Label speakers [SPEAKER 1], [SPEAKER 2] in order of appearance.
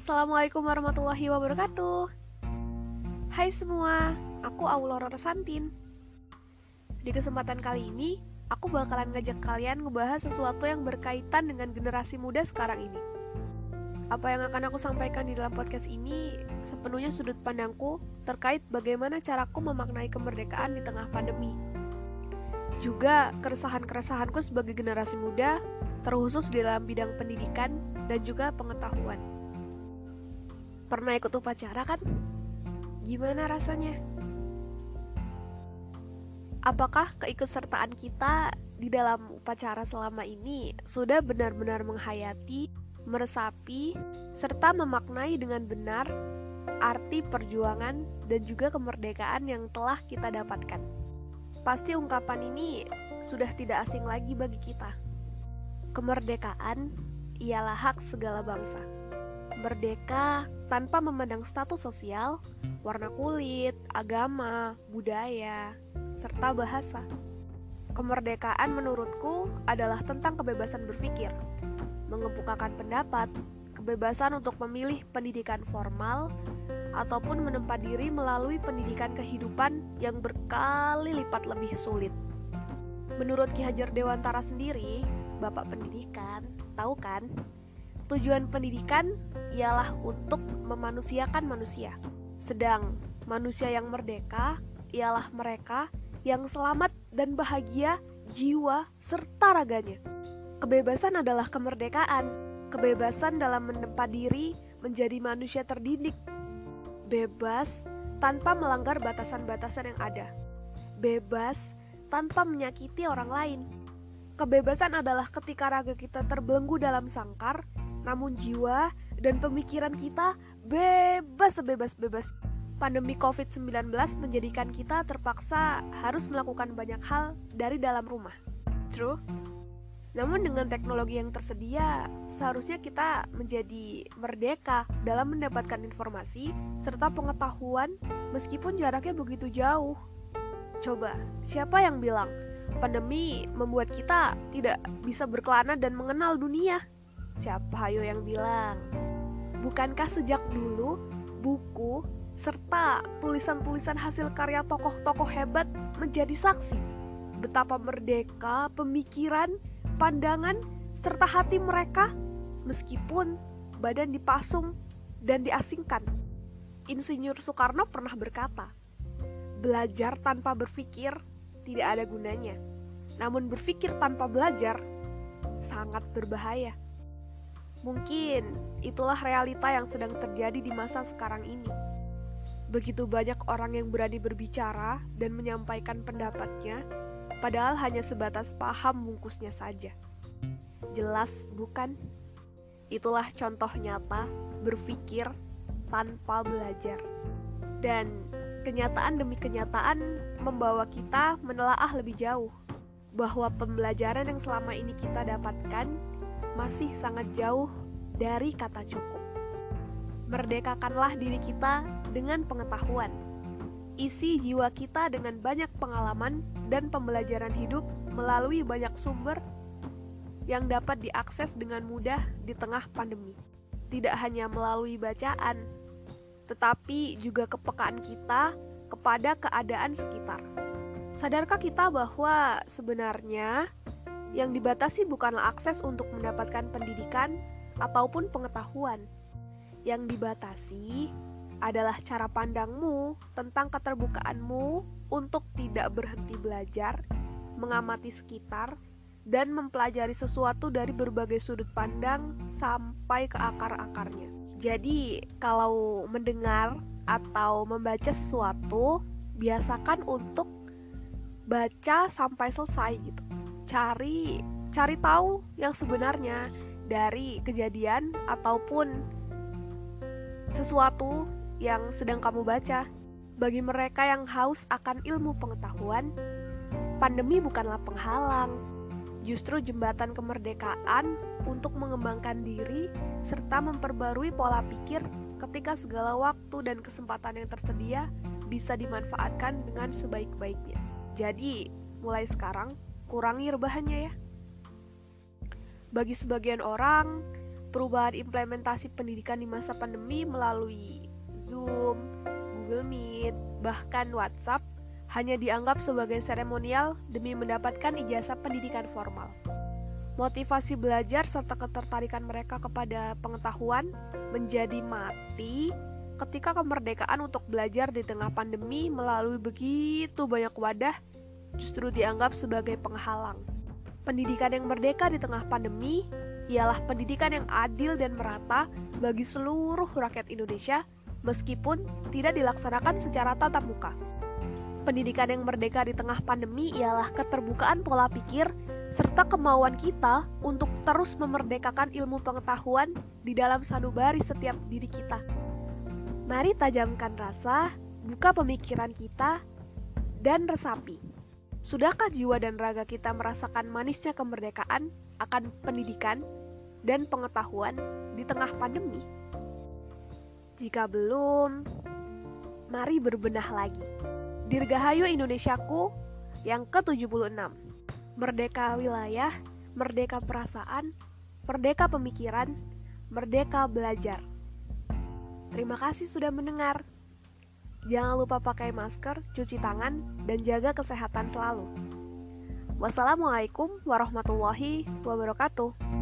[SPEAKER 1] Assalamualaikum warahmatullahi wabarakatuh. Hai semua, aku Aulora Resantin Di kesempatan kali ini, aku bakalan ngajak kalian ngebahas sesuatu yang berkaitan dengan generasi muda sekarang ini. Apa yang akan aku sampaikan di dalam podcast ini sepenuhnya sudut pandangku terkait bagaimana caraku memaknai kemerdekaan di tengah pandemi. Juga keresahan-keresahanku sebagai generasi muda, terkhusus di dalam bidang pendidikan dan juga pengetahuan. Pernah ikut upacara kan? Gimana rasanya? Apakah keikutsertaan kita di dalam upacara selama ini sudah benar-benar menghayati, meresapi, serta memaknai dengan benar arti perjuangan dan juga kemerdekaan yang telah kita dapatkan? Pasti ungkapan ini sudah tidak asing lagi bagi kita. Kemerdekaan ialah hak segala bangsa merdeka tanpa memandang status sosial, warna kulit, agama, budaya, serta bahasa. Kemerdekaan menurutku adalah tentang kebebasan berpikir, mengemukakan pendapat, kebebasan untuk memilih pendidikan formal, ataupun menempa diri melalui pendidikan kehidupan yang berkali lipat lebih sulit. Menurut Ki Hajar Dewantara sendiri, Bapak Pendidikan, tahu kan Tujuan pendidikan ialah untuk memanusiakan manusia. Sedang manusia yang merdeka ialah mereka yang selamat dan bahagia jiwa serta raganya. Kebebasan adalah kemerdekaan, kebebasan dalam menempa diri menjadi manusia terdidik, bebas tanpa melanggar batasan-batasan yang ada, bebas tanpa menyakiti orang lain. Kebebasan adalah ketika raga kita terbelenggu dalam sangkar namun jiwa dan pemikiran kita bebas sebebas-bebas. Pandemi COVID-19 menjadikan kita terpaksa harus melakukan banyak hal dari dalam rumah. True. Namun dengan teknologi yang tersedia, seharusnya kita menjadi merdeka dalam mendapatkan informasi serta pengetahuan meskipun jaraknya begitu jauh. Coba, siapa yang bilang pandemi membuat kita tidak bisa berkelana dan mengenal dunia? Siapa hayo yang bilang? Bukankah sejak dulu buku serta tulisan-tulisan hasil karya tokoh-tokoh hebat menjadi saksi betapa merdeka pemikiran, pandangan, serta hati mereka meskipun badan dipasung dan diasingkan. Insinyur Soekarno pernah berkata, "Belajar tanpa berpikir tidak ada gunanya, namun berpikir tanpa belajar sangat berbahaya." Mungkin itulah realita yang sedang terjadi di masa sekarang ini. Begitu banyak orang yang berani berbicara dan menyampaikan pendapatnya, padahal hanya sebatas paham bungkusnya saja. Jelas, bukan? Itulah contoh nyata berpikir tanpa belajar. Dan kenyataan demi kenyataan membawa kita menelaah lebih jauh bahwa pembelajaran yang selama ini kita dapatkan masih sangat jauh dari kata cukup. Merdekakanlah diri kita dengan pengetahuan. Isi jiwa kita dengan banyak pengalaman dan pembelajaran hidup melalui banyak sumber yang dapat diakses dengan mudah di tengah pandemi. Tidak hanya melalui bacaan, tetapi juga kepekaan kita kepada keadaan sekitar. Sadarkah kita bahwa sebenarnya yang dibatasi bukanlah akses untuk mendapatkan pendidikan ataupun pengetahuan. Yang dibatasi adalah cara pandangmu tentang keterbukaanmu untuk tidak berhenti belajar, mengamati sekitar, dan mempelajari sesuatu dari berbagai sudut pandang sampai ke akar-akarnya. Jadi, kalau mendengar atau membaca sesuatu, biasakan untuk baca sampai selesai gitu cari cari tahu yang sebenarnya dari kejadian ataupun sesuatu yang sedang kamu baca. Bagi mereka yang haus akan ilmu pengetahuan, pandemi bukanlah penghalang, justru jembatan kemerdekaan untuk mengembangkan diri serta memperbarui pola pikir ketika segala waktu dan kesempatan yang tersedia bisa dimanfaatkan dengan sebaik-baiknya. Jadi, mulai sekarang kurangi rebahannya ya. Bagi sebagian orang, perubahan implementasi pendidikan di masa pandemi melalui Zoom, Google Meet, bahkan WhatsApp hanya dianggap sebagai seremonial demi mendapatkan ijazah pendidikan formal. Motivasi belajar serta ketertarikan mereka kepada pengetahuan menjadi mati ketika kemerdekaan untuk belajar di tengah pandemi melalui begitu banyak wadah justru dianggap sebagai penghalang. Pendidikan yang merdeka di tengah pandemi ialah pendidikan yang adil dan merata bagi seluruh rakyat Indonesia meskipun tidak dilaksanakan secara tatap muka. Pendidikan yang merdeka di tengah pandemi ialah keterbukaan pola pikir serta kemauan kita untuk terus memerdekakan ilmu pengetahuan di dalam sanubari setiap diri kita. Mari tajamkan rasa, buka pemikiran kita, dan resapi. Sudahkah jiwa dan raga kita merasakan manisnya kemerdekaan akan pendidikan dan pengetahuan di tengah pandemi? Jika belum, mari berbenah lagi. Dirgahayu Indonesiaku yang ke-76. Merdeka wilayah, merdeka perasaan, merdeka pemikiran, merdeka belajar. Terima kasih sudah mendengar. Jangan lupa pakai masker, cuci tangan, dan jaga kesehatan selalu. Wassalamualaikum warahmatullahi wabarakatuh.